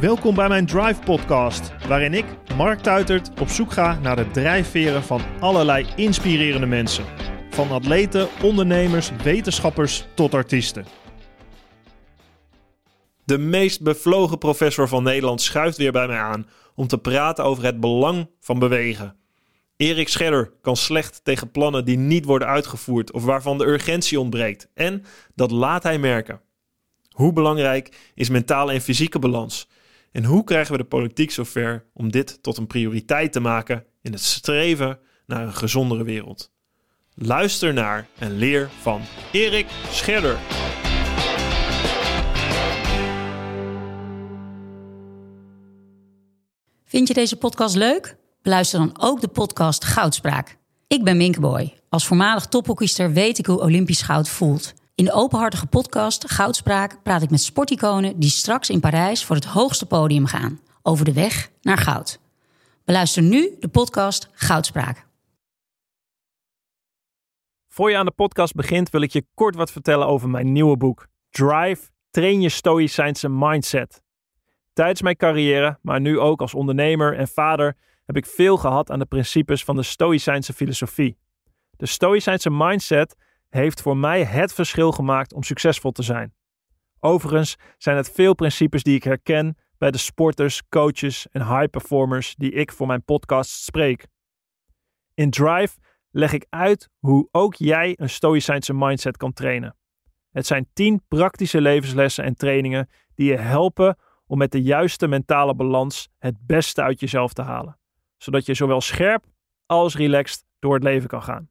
Welkom bij mijn Drive Podcast, waarin ik, Mark Tuitert, op zoek ga naar de drijfveren van allerlei inspirerende mensen. Van atleten, ondernemers, wetenschappers tot artiesten. De meest bevlogen professor van Nederland schuift weer bij mij aan om te praten over het belang van bewegen. Erik Scherder kan slecht tegen plannen die niet worden uitgevoerd of waarvan de urgentie ontbreekt. En dat laat hij merken. Hoe belangrijk is mentale en fysieke balans? En hoe krijgen we de politiek zover om dit tot een prioriteit te maken in het streven naar een gezondere wereld? Luister naar en leer van Erik Scherder. Vind je deze podcast leuk? Beluister dan ook de podcast Goudspraak. Ik ben Minkeboy. Als voormalig tophockeyster weet ik hoe Olympisch goud voelt. In de openhartige podcast Goudspraak praat ik met sporticonen die straks in Parijs voor het hoogste podium gaan. Over de weg naar goud. Beluister nu de podcast Goudspraak. Voor je aan de podcast begint wil ik je kort wat vertellen over mijn nieuwe boek. Drive, train je stoïcijnse mindset. Tijdens mijn carrière, maar nu ook als ondernemer en vader, heb ik veel gehad aan de principes van de stoïcijnse filosofie. De stoïcijnse mindset heeft voor mij het verschil gemaakt om succesvol te zijn. Overigens zijn het veel principes die ik herken bij de sporters, coaches en high performers die ik voor mijn podcast spreek. In Drive leg ik uit hoe ook jij een stoïcijnse mindset kan trainen. Het zijn 10 praktische levenslessen en trainingen die je helpen om met de juiste mentale balans het beste uit jezelf te halen, zodat je zowel scherp als relaxed door het leven kan gaan.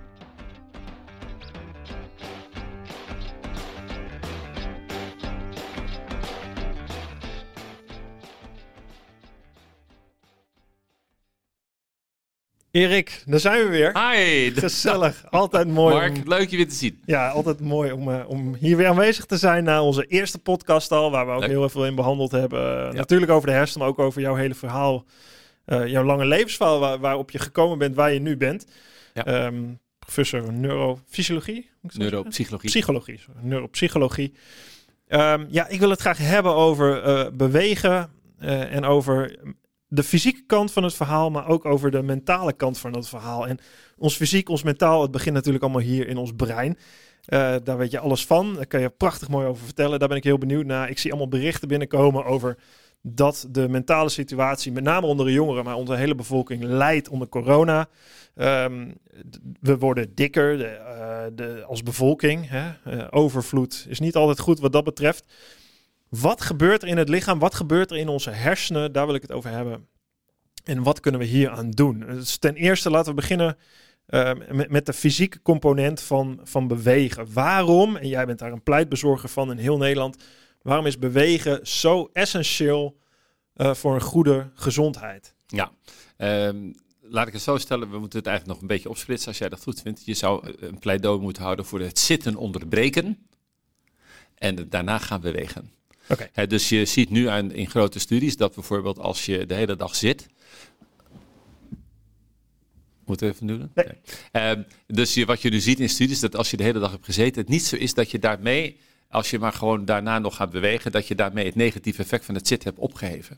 Erik, daar zijn we weer. Hi. Gezellig, altijd mooi. Mark, om- leuk je weer te zien. Ja, altijd mooi om, eh, om hier weer aanwezig te zijn na onze eerste podcast al, waar we ook Leuk. heel veel in behandeld hebben. Eh, Natuurlijk over de hersenen, maar ook over jouw hele verhaal, eh, jouw lange levensverhaal, waar, waarop je gekomen bent waar je nu bent. Ja. Ehm, professor neurofysiologie? Neuropsychologie. Psychologie, sorry, neuropsychologie. Ehm, ja, ik wil het graag hebben over bewegen en over de fysieke kant van het verhaal, maar ook over de mentale kant van het verhaal. En ons fysiek, ons mentaal, het begint natuurlijk allemaal hier in ons brein. Eh, daar weet je alles van. Daar kan je prachtig mooi over vertellen. Daar ben ik heel benieuwd naar. Ik zie allemaal berichten binnenkomen over dat de mentale situatie, met name onder de jongeren, maar onze hele bevolking, leidt onder corona. Ehm, we worden dikker de, eh, de, als bevolking. Hè? Eh, overvloed is niet altijd goed wat dat betreft. Wat gebeurt er in het lichaam? Wat gebeurt er in onze hersenen? Daar wil ik het over hebben. En wat kunnen we hier aan doen? Dus ten eerste laten we beginnen eh, met, de fysieke component van, van bewegen. Waarom, en jij bent daar een pleitbezorger van in heel Nederland, waarom is bewegen zo essentieel eh, voor een goede gezondheid? Ja. Ehm, laat ik het zo stellen, we moeten het eigenlijk nog een beetje opsplitsen als jij dat goed vindt. Je zou een pleidooi moeten houden voor het zitten onderbreken en daarna gaan bewegen. Oké. Dus je ziet nu aan, in grote studies dat bijvoorbeeld als je de hele dag zit. Moeten we even doen? Nee. Ehm, dus je, wat je nu ziet in studies, dat als je de hele dag hebt gezeten, het niet zo is dat je daarmee, als je maar gewoon daarna nog gaat bewegen, dat je daarmee het negatieve effect van het zitten hebt opgeheven.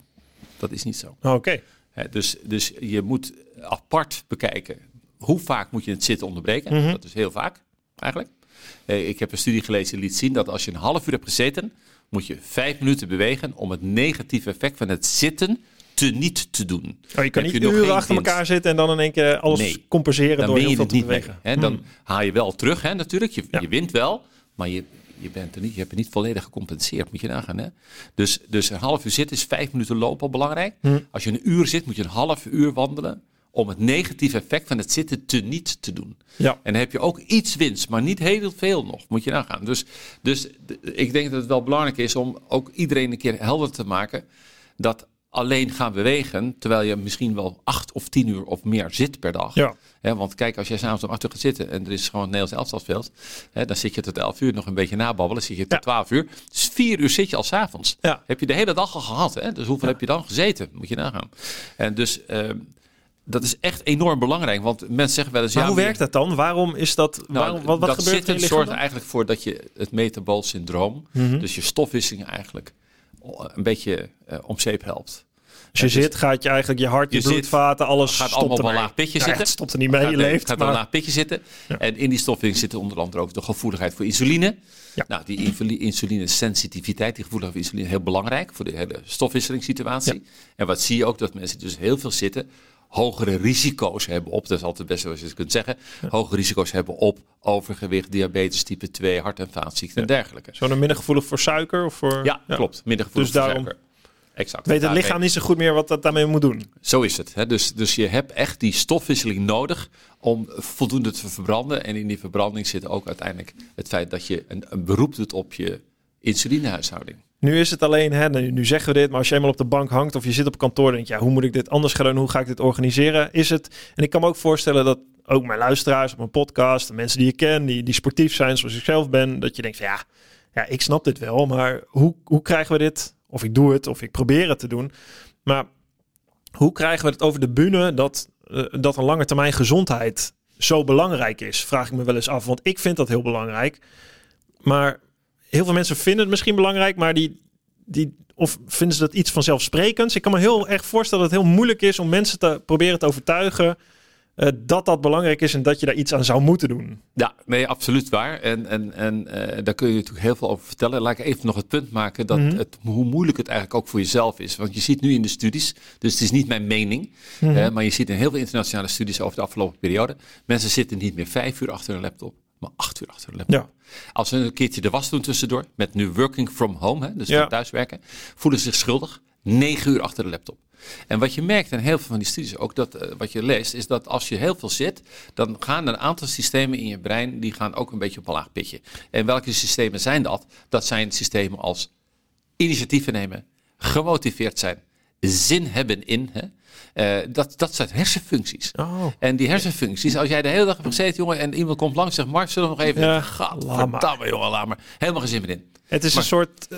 Dat is niet zo. Oké. Hè, dus, dus je moet apart bekijken hoe vaak moet je het zitten onderbreken. Mhm. Dat is heel vaak eigenlijk. Eh, ik heb een studie gelezen die liet zien dat als je een half uur hebt gezeten, moet je vijf minuten bewegen om het negatieve effect van het zitten te niet te doen. Oh, je kan niet je uren achter winst. elkaar zitten en dan in één keer alles Nee. compenseren Dan door heel je veel het te niet mee. bewegen. Hè? Dan Hmm. haal je wel terug, hè, natuurlijk. Je, Ja. je wint wel, maar je, je, bent er niet, je hebt het niet volledig gecompenseerd. Moet je nagaan. Hè? Dus, dus een half uur zitten is vijf minuten lopen al belangrijk. Hmm. Als je een uur zit, moet je een half uur wandelen om het negatieve effect van het zitten te niet te doen. Ja. En dan heb je ook iets winst, maar niet heel veel nog. Moet je nagaan. Dus, dus ik denk dat het wel belangrijk is om ook iedereen een keer helder te maken dat alleen gaan bewegen, terwijl je misschien wel acht of tien uur of meer zit per dag. Ja. Want kijk, als jij s'avonds om acht uur gaat zitten en er is gewoon een Nederlands elftalsveld, hè, dan zit je tot elf uur nog een beetje nababbelen, zit je tot Ja. twaalf uur. Dus vier uur zit je al s'avonds. Ja. Heb je de hele dag al gehad. Hè? Dus hoeveel heb je dan gezeten? Moet je nagaan. En dus ehm, dat is echt enorm belangrijk, want mensen zeggen wel eens... Maar ja, hoe werkt dat dan? Waarom is dat? nou, waarom, wat wat dat gebeurt er lichaam zorgt eigenlijk voor dat je het metabool syndroom, Mhm. dus je stofwisseling eigenlijk een beetje eh, om zeep helpt. Als je het is- zit, gaat je eigenlijk je hart, je, Je zit- bloedvaten, alles gaat stopt allemaal op een laag pitje Ja, zitten. Het stopt er niet mee, je gaat, leeft. gaat maar- op een laag pitje zitten. Ja. En in die stofwisseling zit onder andere ook de gevoeligheid voor insuline. Ja. Nou, die insulinesensitiviteit, die gevoeligheid voor insuline, heel belangrijk voor de hele stofwisselingssituatie. En wat zie je ook? Dat mensen dus heel veel zitten, hogere risico's hebben op, dat is altijd best zoals je het kunt zeggen, hogere risico's hebben op overgewicht, diabetes type 2, hart- en vaatziekten en dergelijke. Zo dan minder gevoelig voor suiker? Of voor... Ja, klopt. Minder gevoelig Dus voor daarom suiker. Exact. Weet het Daarmee- lichaam niet zo goed meer wat dat daarmee moet doen? Zo is het. Hè? Dus, dus je hebt echt die stofwisseling nodig om voldoende te verbranden. En in die verbranding zit ook uiteindelijk het feit dat je een, een beroep doet op je insulinehuishouding. Nu is het alleen, hè, nu, zeggen we dit, maar als je eenmaal op de bank hangt of je zit op kantoor, denk je, ja, hoe moet ik dit anders gaan doen? Hoe ga ik dit organiseren? Is het, en ik kan me ook voorstellen dat ook mijn luisteraars op mijn podcast, de mensen die ik ken, die, die sportief zijn zoals ik zelf ben, dat je denkt ja, ja, ik snap dit wel, maar hoe, hoe krijgen we dit? Of ik doe het, of ik probeer het te doen. Maar hoe krijgen we het over de bühne dat, eh, dat een lange termijn gezondheid zo belangrijk is? Vraag ik me wel eens af, want ik vind dat heel belangrijk. Maar heel veel mensen vinden het misschien belangrijk, maar die, die of vinden ze dat iets vanzelfsprekends? Ik kan me heel erg voorstellen dat het heel moeilijk is om mensen te proberen te overtuigen eh, dat dat belangrijk is en dat je daar iets aan zou moeten doen. Ja, nee, absoluut waar. En, en, en eh, daar kun je natuurlijk heel veel over vertellen. Laat ik even nog het punt maken dat Mhm. het, hoe moeilijk het eigenlijk ook voor jezelf is. Want je ziet nu in de studies, dus het is niet mijn mening, Mhm. maar je ziet in heel veel internationale studies over de afgelopen periode, mensen zitten niet meer vijf uur achter een laptop, maar acht uur achter een laptop. Ja. Als ze een keertje de was doen tussendoor, met nu working from home, hè, dus Ja. thuiswerken, voelen ze zich schuldig. Negen uur achter de laptop. En wat je merkt in heel veel van die studies, ook dat eh, wat je leest, is dat als je heel veel zit, dan gaan een aantal systemen in je brein, die gaan ook een beetje op een laag pitje. En welke systemen zijn dat? Dat zijn systemen als initiatieven nemen, gemotiveerd zijn, zin hebben in. Hè? Eh, dat, dat zijn hersenfuncties. Oh. En die hersenfuncties, als jij de hele dag hebt gezeten, jongen, en iemand komt langs en zegt, Mark, zullen we nog even... Ja, Gadverdamme, jongen, laat maar. Helemaal geen zin meer in. Het is Maar- een soort eh,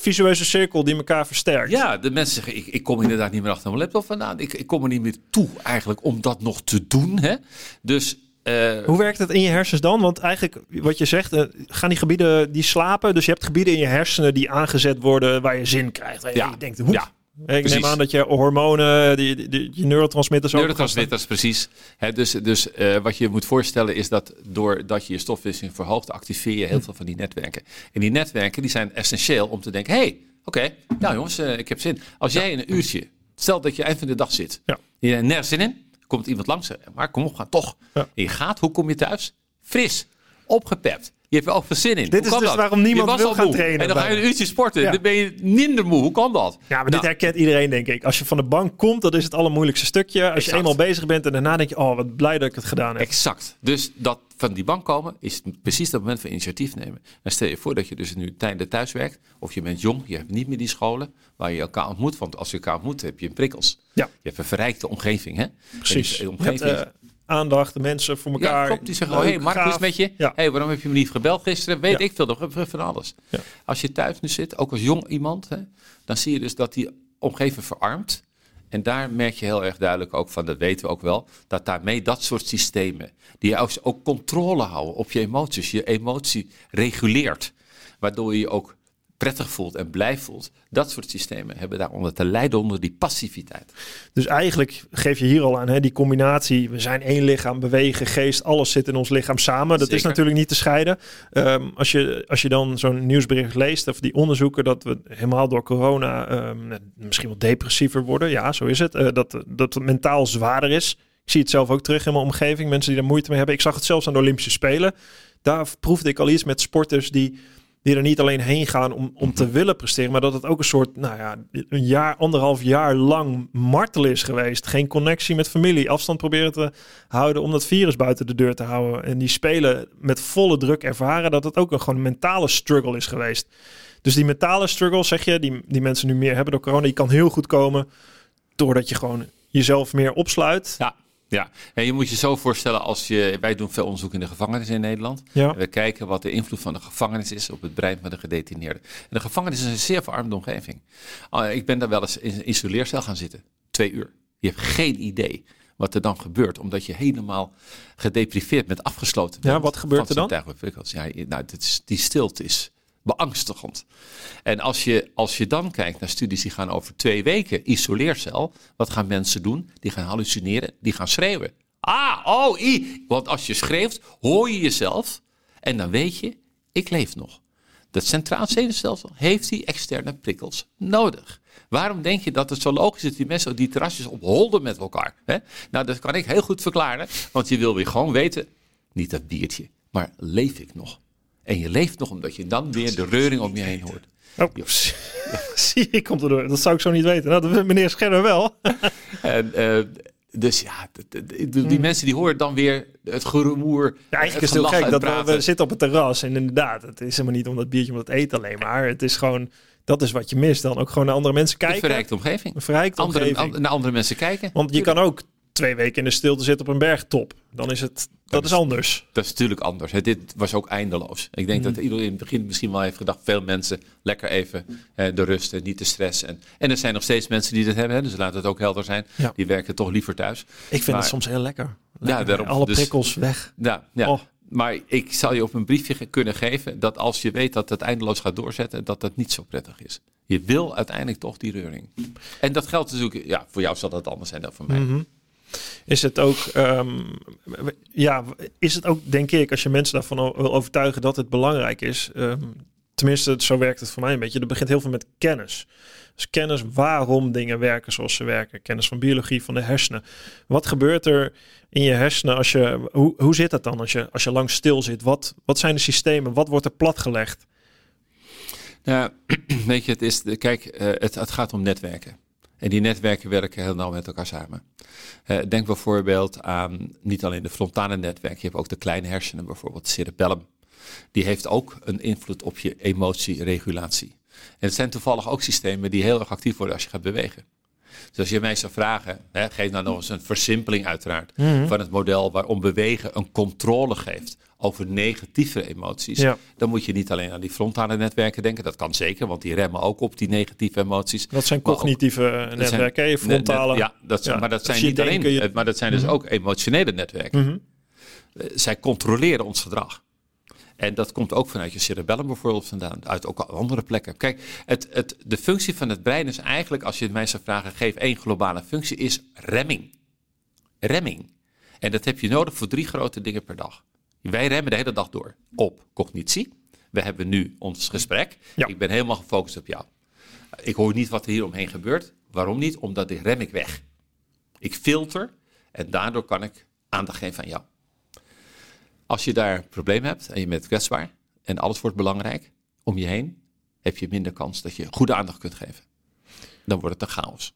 visueuze cirkel die elkaar versterkt. Ja, de mensen zeggen, ik, ik kom inderdaad niet meer achter mijn laptop vandaan. Ik, ik kom er niet meer toe eigenlijk om dat nog te doen. Hè? Dus eh, Hoe werkt het in je hersens dan? Want eigenlijk, wat je zegt, gaan die gebieden die slapen. Dus je hebt gebieden in je hersenen die aangezet worden waar je zin krijgt. Waar je Ja, denkt, hoe? ja, ik precies. neem aan dat je hormonen, die, die, die- neurotransmitters ook neurotransmitters, precies. Dus dus eh, wat je moet voorstellen is dat doordat je je stofwisseling verhoogt, activeer je heel veel van die netwerken. En die netwerken die zijn essentieel om te denken, hey, oké, nou jongens, eh, ik heb zin. Als jij in een uurtje, stel dat je eind van de dag zit, Ja. je hebt nergens zin in, komt iemand langs, eh, maar kom op, ga toch. Ja. En je gaat, hoe kom je thuis? Fris, opgepept. Je hebt ook veel zin in. Dit is dus dat? waarom niemand Je was wil al gaan moe. trainen En dan ga je een uurtje sporten. Ja. Dan ben je minder moe. Hoe kan dat? Ja, maar dit Nou, herkent iedereen, denk ik. Als je van de bank komt, dat is het allermoeilijkste stukje. Als je eenmaal bezig bent en daarna denk je, oh, wat blij dat ik het gedaan heb. Exact. Dus dat van die bank komen is precies dat moment van initiatief nemen. En stel je voor dat je dus nu tijdens thuis werkt, of je bent jong, je hebt niet meer die scholen waar je elkaar ontmoet. Want als je elkaar ontmoet, heb je prikkels. Ja. Je hebt een verrijkte omgeving. Hè? Precies. En die omgeving eh, aandacht, de mensen voor elkaar. ja, klopt. Die zeggen, oh, hey, Mark, is met je? Ja. hey, waarom heb je me niet gebeld gisteren? Weet Ja. ik veel, nog van alles. Ja. Als je thuis nu zit, ook als jong iemand, hè, dan zie je dus dat die omgeving verarmt. En daar merk je heel erg duidelijk ook van, dat weten we ook wel, dat daarmee dat soort systemen, die ook, ook controle houden op je emoties, je emotie reguleert, waardoor je je ook prettig voelt en blij voelt. Dat soort systemen hebben daaronder te lijden onder die passiviteit. Dus eigenlijk geef je hier al aan, hè, die combinatie. We zijn één lichaam, bewegen, geest, alles zit in ons lichaam samen. Dat is natuurlijk niet te scheiden. Ehm, als, je, als je dan zo'n nieuwsbericht leest, of die onderzoeken, dat we helemaal door corona ehm, misschien wel depressiever worden. Ja, zo is het. Eh, dat, dat het mentaal zwaarder is. Ik zie het zelf ook terug in mijn omgeving. Mensen die daar moeite mee hebben. Ik zag het zelfs aan de Olympische Spelen. Daar proefde ik al iets met sporters die die er niet alleen heen gaan om, om te willen presteren, maar dat het ook een soort, nou ja, een jaar, anderhalf jaar lang martel is geweest. Geen connectie met familie, afstand proberen te houden om dat virus buiten de deur te houden. En die spelen met volle druk ervaren dat het ook een gewoon mentale struggle is geweest. Dus die mentale struggle, zeg je, die, die mensen nu meer hebben door corona, die kan heel goed komen doordat je gewoon jezelf meer opsluit. Ja. Ja, en je moet je zo voorstellen als je. Wij doen veel onderzoek in de gevangenis in Nederland. Ja. En we kijken wat de invloed van de gevangenis is op het brein van de gedetineerde. En de gevangenis is een zeer verarmde omgeving. Ah, ik ben daar wel eens in een isoleercel gaan zitten. Twee uur. Je hebt geen idee wat er dan gebeurt, omdat je helemaal gedepriveerd bent, afgesloten bent. Ja, wat gebeurt er dan? Ja, nou, dit is, die stilte is beangstigend. En als je, als je dan kijkt naar studies die gaan over twee weken isoleercel, wat gaan mensen doen? Die gaan hallucineren, die gaan schreeuwen. Ah, oh, i. Want als je schreeuwt, hoor je jezelf en dan weet je, ik leef nog. Het centraal zenuwstelsel heeft die externe prikkels nodig. Waarom denk je dat het zo logisch is dat die mensen die terrasjes opholden met elkaar? Hè? Nou, dat kan ik heel goed verklaren, want je wil weer gewoon weten, niet dat biertje, maar leef ik nog? En je leeft nog omdat je dan weer de reuring om je heen hoort. Oh, zie ik komt erdoor. Dat zou ik zo niet weten. Nou, dat meneer Scherder wel. En, eh, dus ja, die, die mensen die horen dan weer het gerumoer. Hmm. Ja, eigenlijk het is het heel gek dat we, zitten op het terras en inderdaad, het is helemaal niet om dat biertje om het eten alleen maar. Het is gewoon, dat is wat je mist dan. Ook gewoon naar andere mensen Een kijken. verrijkte omgeving. Een verrijkte Andere, omgeving. an- naar andere mensen kijken. Want je kan ook twee weken in de stilte zitten op een bergtop. Dan is het, dat is anders. Dat is natuurlijk anders. Hè. Dit was ook eindeloos. Ik denk dat iedereen in het begin misschien wel heeft gedacht, veel mensen lekker even eh, de rust en niet de stress. En, en er zijn nog steeds mensen die dat hebben, hè, dus laat het ook helder zijn. Ja. Die werken toch liever thuis. Ik vind Maar- het soms heel lekker. Lekker. daarom. Alle Dus- prikkels weg. Ja, ja. Oh. Maar ik zal je op een briefje kunnen geven dat als je weet dat het eindeloos gaat doorzetten, dat dat niet zo prettig is. Je wil uiteindelijk toch die reuring. En dat geldt natuurlijk, ja, voor jou zal dat anders zijn dan voor mij. Mhm. Is het ook, ehm, ja, is het ook, denk ik, als je mensen daarvan wil overtuigen dat het belangrijk is. ehm, tenminste, zo werkt het voor mij een beetje. Er begint heel veel met kennis. Dus kennis waarom dingen werken zoals ze werken. Kennis van biologie, van de hersenen. Wat gebeurt er in je hersenen als je, hoe, hoe zit dat dan als je, als je lang stil zit? Wat, wat zijn de systemen? Wat wordt er platgelegd? Ja, weet je, het, is, kijk, eh, het gaat om netwerken. En die netwerken werken heel nauw met elkaar samen. Eh, denk bijvoorbeeld aan niet alleen de frontale netwerken, je hebt ook de kleine hersenen, bijvoorbeeld cerebellum. Die heeft ook een invloed op je emotieregulatie. En het zijn toevallig ook systemen die heel erg actief worden als je gaat bewegen. Dus als je mij zou vragen, hè, geef nou nog eens een versimpeling uiteraard van het model waarom bewegen een controle geeft over negatieve emoties. Ja. Dan moet je niet alleen aan die frontale netwerken denken. Dat kan zeker, want die remmen ook op die negatieve emoties. Dat zijn ook- cognitieve zijn- netwerken, je frontale. net- ja, dat zijn, Ja, maar dat zijn niet alleen, je- eh, maar dat zijn dus ook emotionele netwerken. Mhm. Eh, Zij controleren ons gedrag. En dat komt ook vanuit je cerebellum bijvoorbeeld vandaan, uit ook andere plekken. Kijk, het, het, de functie van het brein is eigenlijk, als je het mij zou vragen, geef één globale functie, is remming. Remming. En dat heb je nodig voor drie grote dingen per dag. Wij remmen de hele dag door op cognitie. We hebben nu ons gesprek. Ja. Ik ben helemaal gefocust op jou. Ik hoor niet wat er hier omheen gebeurt. Waarom niet? Omdat ik rem ik weg. Ik filter en daardoor kan ik aandacht geven aan jou. Als je daar een probleem hebt en je bent kwetsbaar en alles wordt belangrijk om je heen, heb je minder kans dat je goede aandacht kunt geven. Dan wordt het een chaos.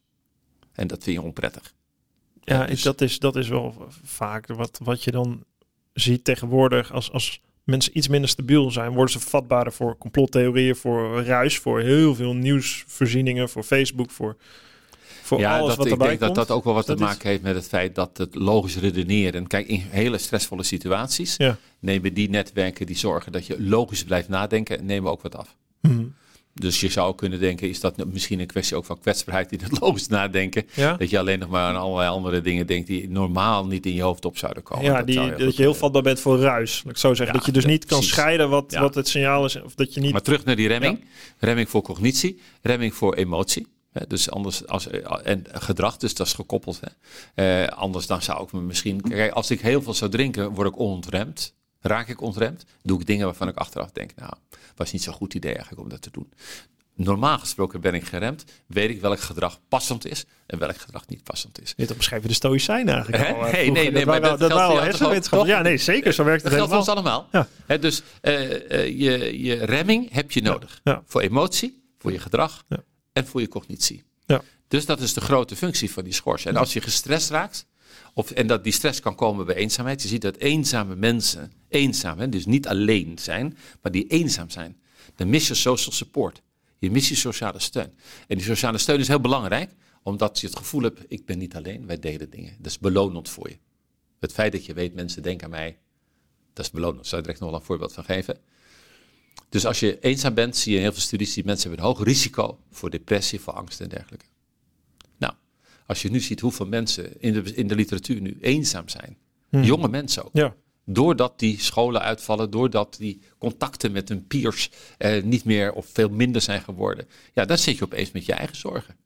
En dat vind je onprettig. Ja, dus- ik, dat, is, dat is wel vaak wat, wat je dan ziet tegenwoordig. Als, als mensen iets minder stabiel zijn, worden ze vatbaarder voor complottheorieën, voor ruis, voor heel veel nieuwsvoorzieningen, voor Facebook, voor, voor ja, alles dat, wat ik erbij denk komt. dat dat ook wel wat te is- maken heeft met het feit dat het logisch redeneren. En kijk, in hele stressvolle situaties Ja. nemen die netwerken die zorgen dat je logisch blijft nadenken, nemen ook wat af. Mhm. Dus je zou kunnen denken, is dat misschien een kwestie ook van kwetsbaarheid in het logisch nadenken? Ja, Dat je alleen nog maar aan allerlei andere dingen denkt die normaal niet in je hoofd op zouden komen. ja Dat die, zou dat je heel vatbaar bent voor ruis. Ik zo zeggen. Ja, dat je dus niet kan precies. scheiden wat, Ja. wat het signaal is. Of dat je niet... Maar terug naar die remming. Remming voor cognitie, remming voor emotie. Hè, Dus anders als, en gedrag, dus dat is gekoppeld. Hè. Eh, anders dan zou ik me misschien. Kijk, als ik heel veel zou drinken, word ik ontremd. Raak ik ontremd, doe ik dingen waarvan ik achteraf denk, nou, was niet zo'n goed idee eigenlijk om dat te doen. Normaal gesproken ben ik geremd, weet ik welk gedrag passend is en welk gedrag niet passend is. Dit beschrijven de stoïcijnen eigenlijk al. eh, Nee, vroeger. nee, nee, dat maar dat ook, hersenwetenschappen. Ja, nee, zeker. Zo werkt Dat het geldt voor helemaal. ons allemaal. Ja. Dus eh, eh, je, je remming heb je nodig. Ja. Voor emotie, voor je gedrag Ja. En voor je cognitie. Ja. Dus dat is de grote functie van die schors. En als je gestrest raakt, of, en dat die stress kan komen bij eenzaamheid. Je ziet dat eenzame mensen, eenzaam, hè, dus niet alleen zijn, maar die eenzaam zijn. Dan mis je social support. Je mist je sociale steun. En die sociale steun is heel belangrijk, omdat je het gevoel hebt, ik ben niet alleen, wij delen dingen. Dat is belonend voor je. Het feit dat je weet, mensen denken aan mij, dat is belonend. Zou ik direct nog wel een voorbeeld van geven. Dus als je eenzaam bent, zie je in heel veel studies, die mensen hebben een hoog risico voor depressie, voor angst en dergelijke. Nou, als je nu ziet hoeveel mensen in de, in de literatuur nu eenzaam zijn, jonge mensen ook. Ja. Doordat die scholen uitvallen, doordat die contacten met hun peers eh, niet meer of veel minder zijn geworden. Ja, dan zit je opeens met je eigen zorgen.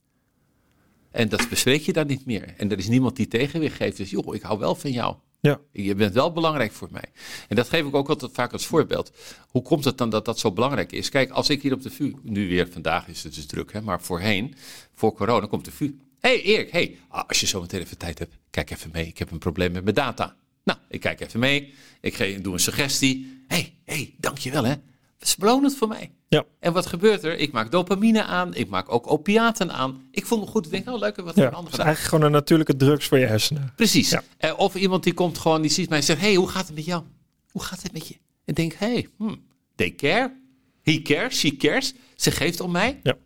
En dat bespreek je dan niet meer. En er is niemand die tegenwicht geeft. Dus joh, ik hou wel van jou. Ja. Je bent wel belangrijk voor mij. En dat geef ik ook altijd vaak als voorbeeld. Hoe komt het dan dat dat zo belangrijk is? Kijk, als ik hier op de VU, nu weer vandaag is het dus druk, hè, maar voorheen, voor corona, komt de VU. Hé hey Erik, hey, ah, als je zo meteen even tijd hebt, kijk even mee. Ik heb een probleem met mijn data. Nou, ik kijk even mee. Ik doe een suggestie. Hé, hey, hey, dankjewel hè. Dat is belonend voor mij. Ja. En wat gebeurt er? Ik maak dopamine aan. Ik maak ook opiaten aan. Ik voel me goed. Ik denk, oh leuk, wat Ja, een het ander is gedaan. eigenlijk gewoon een natuurlijke drugs voor je hersenen. Precies. Ja. Eh, of iemand die komt gewoon, die ziet mij en zegt, hey, hoe gaat het met jou? Hoe gaat het met je? En denk, hey, hmm, they care. He cares, she cares. Ze geeft om mij. Ja.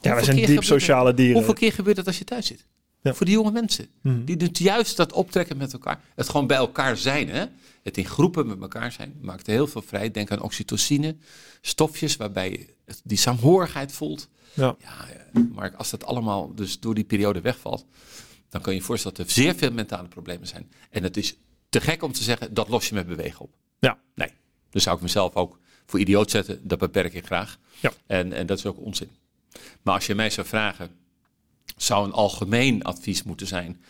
Ja, wij zijn diep het? sociale dieren. Hoeveel keer gebeurt het als je thuis zit? Ja. Voor die jonge mensen. Mhm. Die doet juist dat optrekken met elkaar. Het gewoon bij elkaar zijn. Hè? Het in groepen met elkaar zijn. Maakt heel veel vrij. Denk aan oxytocine. Stofjes waarbij je die saamhorigheid voelt. Ja. Ja, eh, maar als dat allemaal dus door die periode wegvalt, dan kan je je voorstellen dat er zeer veel mentale problemen zijn. En het is te gek om te zeggen, dat los je met bewegen op. Ja. Nee. Dus zou ik mezelf ook voor idioot zetten, dat beperk ik graag. Ja. En, en dat is ook onzin. Maar als je mij zou vragen, zou een algemeen advies moeten zijn,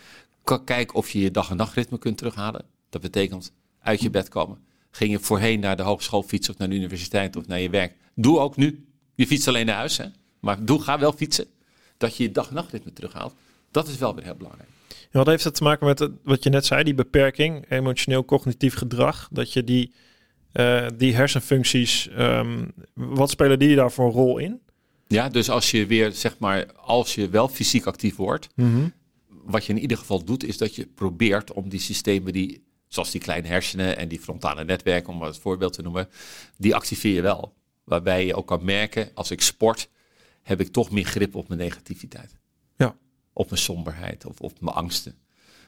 kijk of je je dag- en nachtritme kunt terughalen. Dat betekent uit je bed komen. Ging je voorheen naar de hogeschool fietsen of naar de universiteit of naar je werk. Doe ook nu. Je fietst alleen naar huis, hè? maar doe, ga wel fietsen. Dat je je dag- en nachtritme terughaalt. Dat is wel weer heel belangrijk. Wat heeft het te maken met wat je net zei, die beperking, emotioneel cognitief gedrag, dat je die, eh, die hersenfuncties, ehm, wat spelen die daar voor een rol in? Ja, dus als je weer, zeg maar, als je wel fysiek actief wordt, wat je in ieder geval doet, is dat je probeert om die systemen die, zoals die kleine hersenen en die frontale netwerken, om maar het voorbeeld te noemen, die activeer je wel. Waarbij je ook kan merken, als ik sport, heb ik toch meer grip op mijn negativiteit. Ja. Op mijn somberheid of op mijn angsten.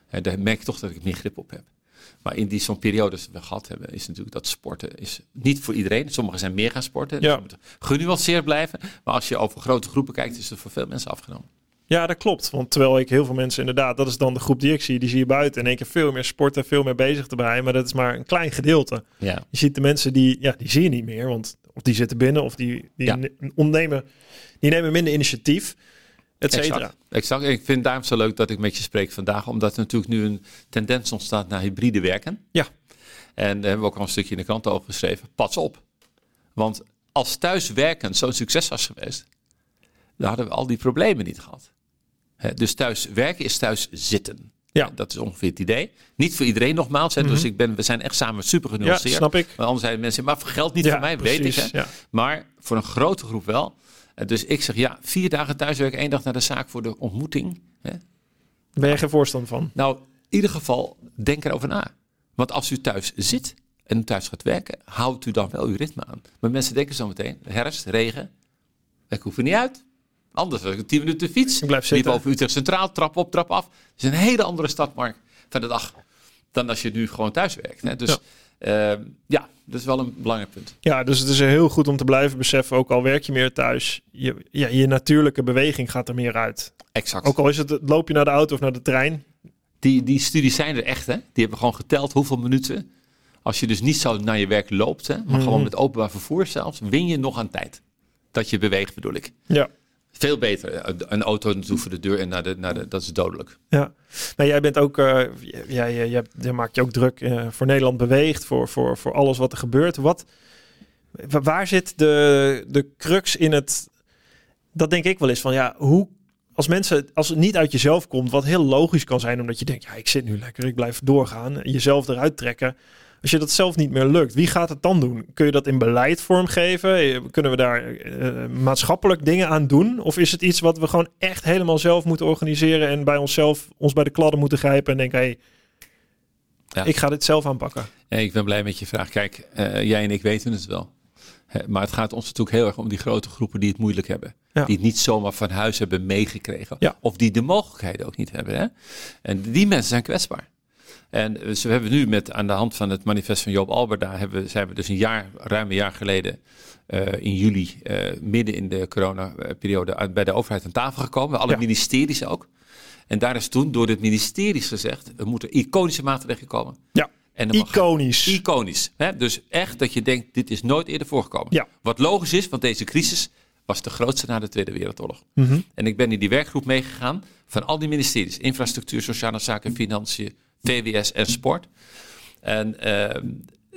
En daar merk ik toch dat ik meer grip op heb. Maar in die zo'n periodes die we gehad hebben, is natuurlijk dat sporten is niet voor iedereen. Sommigen zijn meer gaan sporten. Dus Ja. moeten genuanceerd blijven. Maar als je over grote groepen kijkt, is het voor veel mensen afgenomen. Ja, dat klopt. Want terwijl ik heel veel mensen inderdaad, dat is dan de groep die ik zie, die zie je buiten in één keer veel meer sporten, veel meer bezig te bij. Maar dat is maar een klein gedeelte. Ja. Je ziet de mensen die, ja, die zie je niet meer, want of die zitten binnen of die, die Ja. ondernemen, die nemen minder initiatief, et cetera. Exact. exact. Ik vind het daarom zo leuk dat ik met je spreek vandaag. Omdat er natuurlijk nu een tendens ontstaat naar hybride werken. Ja. En daar hebben we ook al een stukje in de krant over geschreven. Pas op. Want als thuiswerken zo'n succes was geweest, dan hadden we al die problemen niet gehad. Dus thuis werken is thuis zitten. Ja. Dat is ongeveer het idee. Niet voor iedereen nogmaals. Hè, Dus ik ben, we zijn echt samen super Ja, genuanceerd. snap ik. Maar anders zijn mensen, maar voor geld niet Ja, voor mij, weet ik. Hè. ja. Maar voor een grote groep wel. Eh, Dus ik zeg ja, vier dagen thuiswerken, één dag naar de zaak voor de ontmoeting. Hè? Ben je geen voorstander van? Nou, in ieder geval, denk erover na. Want als u thuis zit en thuis gaat werken, houdt u dan wel uw ritme aan. Maar mensen denken zo meteen, herfst, regen, ik hoef er niet uit. Anders ik tien minuten fiets. Ik blijf zitten. over Utrecht Centraal, trap op, trap af. Het is een hele andere stadmarkt van de dag dan als je nu gewoon thuis werkt. Hè? Dus ja. Ja, dat is wel een belangrijk punt. Ja, dus het is heel goed om te blijven beseffen, ook al werk je meer thuis, je, ja, je natuurlijke beweging gaat er meer uit. Exact. Ook al is het, loop je naar de auto of naar de trein. Die, die studies zijn er echt, hè? Die hebben gewoon geteld hoeveel minuten. Als je dus niet zo naar je werk loopt, hè, maar Mhm. gewoon met openbaar vervoer zelfs, win je nog aan tijd. Dat je beweegt, bedoel ik. Ja. Veel beter. Een auto naartoe voor de deur en naar de, naar de, dat is dodelijk. Ja, nou, jij bent ook, eh jij, maakt je ook druk eh, voor Nederland beweegt, voor, voor, voor alles wat er gebeurt. Wat, wa- waar zit de, de crux in het, dat denk ik wel eens van, ja, hoe, als mensen, als het niet uit jezelf komt, wat heel logisch kan zijn, omdat je denkt, ja, ik zit nu lekker, ik blijf doorgaan, jezelf eruit trekken. Als je dat zelf niet meer lukt, wie gaat het dan doen? Kun je dat in beleid vormgeven? Eh, Kunnen we daar eh, maatschappelijk dingen aan doen? Of is het iets wat we gewoon echt helemaal zelf moeten organiseren en bij onszelf ons bij de kladden moeten grijpen en denken, hé, hey, Ja. ik ga dit zelf aanpakken. Ja, ik ben blij met je vraag. Kijk, eh, jij en ik weten het wel. Maar het gaat ons natuurlijk heel erg om die grote groepen die het moeilijk hebben. Ja. Die het niet zomaar van huis hebben meegekregen. Ja. Of die de mogelijkheden ook niet hebben. Hè? En die mensen zijn kwetsbaar. En dus we hebben nu met aan de hand van het manifest van Joop Alberda hebben, we- zijn we dus een jaar, ruim een jaar geleden, eh, in juli, eh, midden in de coronaperiode, bij de overheid aan tafel gekomen. Alle Ja. ministeries ook. En daar is toen door de ministeries gezegd, er moeten iconische maatregelen komen. Ja, En iconisch. Iconisch. Hè? Dus echt dat je denkt, dit is nooit eerder voorgekomen. Ja. Wat logisch is, want deze crisis was de grootste na de Tweede Wereldoorlog. Mhm. En ik ben in die werkgroep meegegaan van al die ministeries. Infrastructuur, Sociale Zaken, Financiën, VWS en Sport. En eh,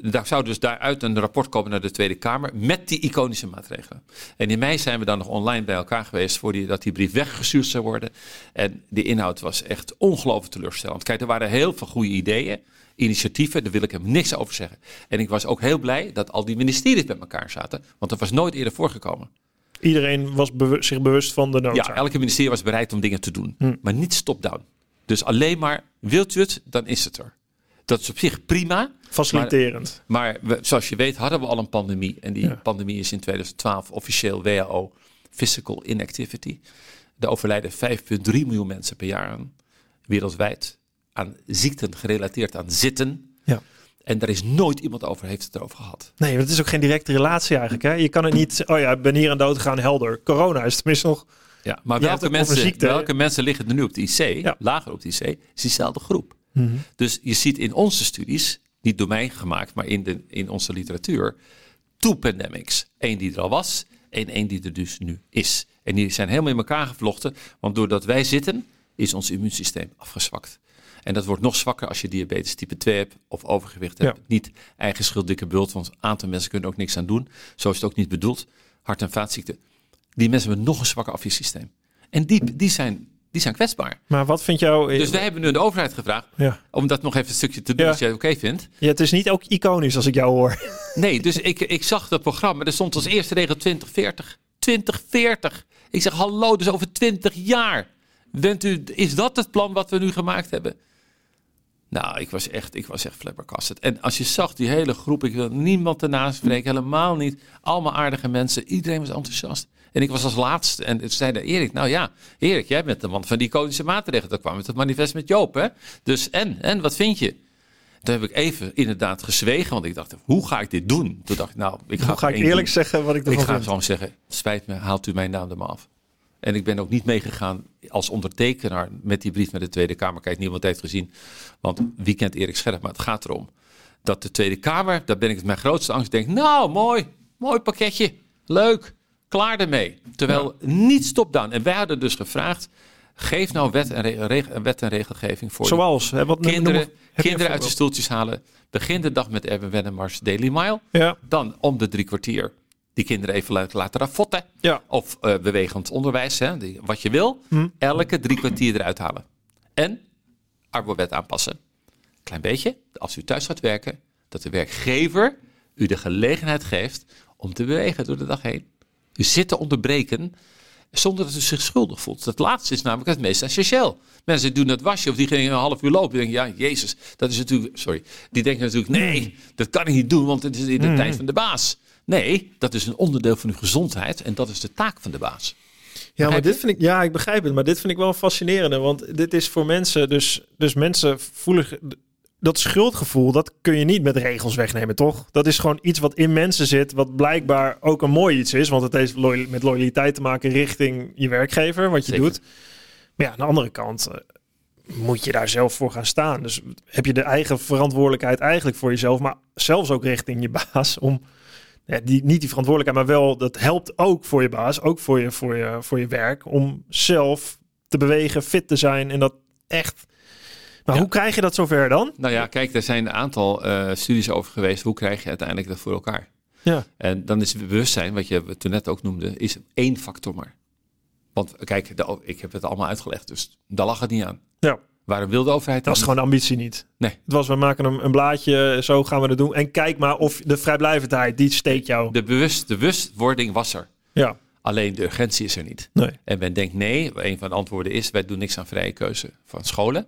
daar zou dus daaruit een rapport komen naar de Tweede Kamer met die iconische maatregelen. En in mei zijn we dan nog online bij elkaar geweest voor die, dat die brief weggestuurd zou worden. En de inhoud was echt ongelooflijk teleurstellend. Kijk, er waren heel veel goede ideeën, initiatieven, daar wil ik hem niks over zeggen. En ik was ook heel blij dat al die ministeries bij elkaar zaten, want dat was nooit eerder voorgekomen. Iedereen was zich bewust van de noodzaak. Ja, elke ministerie was bereid om dingen te doen. Hm. Maar niet top-down. Dus alleen maar, wilt u het, dan is het er. Dat is op zich prima. Faciliterend. Maar we, zoals je weet hadden we al een pandemie. En die Ja. pandemie is in 2012 officieel WHO, Physical Inactivity. Er overlijden 5,3 miljoen mensen per jaar aan, wereldwijd aan ziekten gerelateerd aan zitten. Ja. En daar is nooit iemand over heeft het erover gehad. Nee, want het is ook geen directe relatie eigenlijk. Hè? Je kan het niet, oh ja, ik ben hier aan dood gegaan, helder. Corona is tenminste nog... Ja, maar welke mensen, welke mensen liggen er nu op de IC, Ja. lager op de IC, is diezelfde groep. Dus je ziet in onze studies, niet door mij gemaakt, maar in, de, in onze literatuur, two pandemics. Eén die er al was en één die er dus nu is. En die zijn helemaal in elkaar gevlochten, want doordat wij zitten, is ons immuunsysteem afgezwakt. En dat wordt nog zwakker als je diabetes type 2 hebt of overgewicht hebt. Ja. Niet eigen schuld, dikke bult, want een aantal mensen kunnen ook niks aan doen. Zo is het ook niet bedoeld. Hart- en vaatziekten. Die mensen hebben nog een zwakker afweersysteem. En die, die, zijn, die zijn kwetsbaar. Maar wat vind jou... Dus wij hebben nu de overheid gevraagd ja. om dat nog even een stukje te doen Ja. als jij het oké vindt. ja, het is niet ook iconisch als ik jou hoor. Nee, dus ik, ik zag dat programma. Er stond als eerste regel 2040. 2040. Ik zeg hallo, dus over 20 jaar. Bent u, is dat het plan wat we nu gemaakt hebben? Nou, ik was echt, ik was echt flabbergasted. En als je zag die hele groep, ik wil niemand ernaast spreken, helemaal niet. Allemaal aardige mensen, iedereen was enthousiast. En ik was als laatste. En toen zei Erik, nou ja, Erik, jij bent de man van die iconische maatregelen. Dat kwam met het manifest met Joop, hè? Dus en, en, wat vind je? Toen heb ik even inderdaad gezwegen, want ik dacht, hoe ga ik dit doen? Toen dacht ik, nou, ik ga, Hoe ga ik eerlijk doen. zeggen wat ik Ik ervan ga vind? gewoon zeggen, spijt me, haalt u mijn naam er maar af. En ik ben ook niet meegegaan als ondertekenaar met die brief naar de Tweede Kamer. Kijk, niemand heeft gezien, want wie kent Erik Scherp? Maar het gaat erom dat de Tweede Kamer, daar ben ik het mijn grootste angst, denk, nou, mooi, mooi pakketje, leuk, klaar ermee. Terwijl niets top-down. En wij hadden dus gevraagd, geef nou wet en, wet regelgeving voor Zoals, hè, wat kinderen, kinderen uit de stoeltjes halen. Begin de dag met Erwin Wennemars Daily Mile. Ja, Dan om de drie kwartier die kinderen even laten- ja. Of eh, bewegend onderwijs, hè, die, wat je wil. Hm. Elke drie kwartier eruit halen. En arbowet aanpassen. Klein beetje, als u thuis gaat werken, dat de werkgever u de gelegenheid geeft om te bewegen door de dag heen. U zit te onderbreken zonder dat u zich schuldig voelt. Dat laatste is namelijk het meest essentieel. Mensen doen het wasje of die gingen een half uur lopen. Die denken, ja, jezus, dat is natuurlijk... Sorry, die denken natuurlijk, nee, dat kan ik niet doen, want het is in de tijd van de baas. Nee, dat is een onderdeel van uw gezondheid en dat is de taak van de baas. Ja, maar dit vind ik, ja, ik begrijp het, maar dit vind ik wel fascinerende, want dit is voor mensen, dus, dus mensen voelen dat schuldgevoel, dat kun je niet met regels wegnemen, toch? Dat is gewoon iets wat in mensen zit, wat blijkbaar ook een mooi iets is, want het heeft met loyaliteit te maken richting je werkgever, wat je Zeker. doet. Maar ja, aan de andere kant eh, moet je daar zelf voor gaan staan. Dus heb je de eigen verantwoordelijkheid eigenlijk voor jezelf, maar zelfs ook richting je baas om ja, die, niet die verantwoordelijkheid, maar wel dat helpt ook voor je baas, ook voor je, voor je, voor je werk, om zelf te bewegen, fit te zijn en dat echt. Maar Ja. hoe krijg je dat zover dan? Nou ja, kijk, er zijn een aantal eh, studies over geweest. Hoe krijg je uiteindelijk dat voor elkaar? Ja, En dan is het bewustzijn, wat je toen net ook noemde, is één factor maar. Want kijk, de, ik heb het allemaal uitgelegd, dus daar lag het niet aan. ja. Waarom wil de overheid dat is gewoon de ambitie niet. Nee. Het was, we maken een, een blaadje, zo gaan we het doen. En kijk maar of de vrijblijvendheid, die steekt jou. De, bewust, de bewustwording was er. Ja, Alleen de urgentie is er niet. nee. En men denkt nee, een van de antwoorden is, wij doen niks aan vrije keuze van scholen.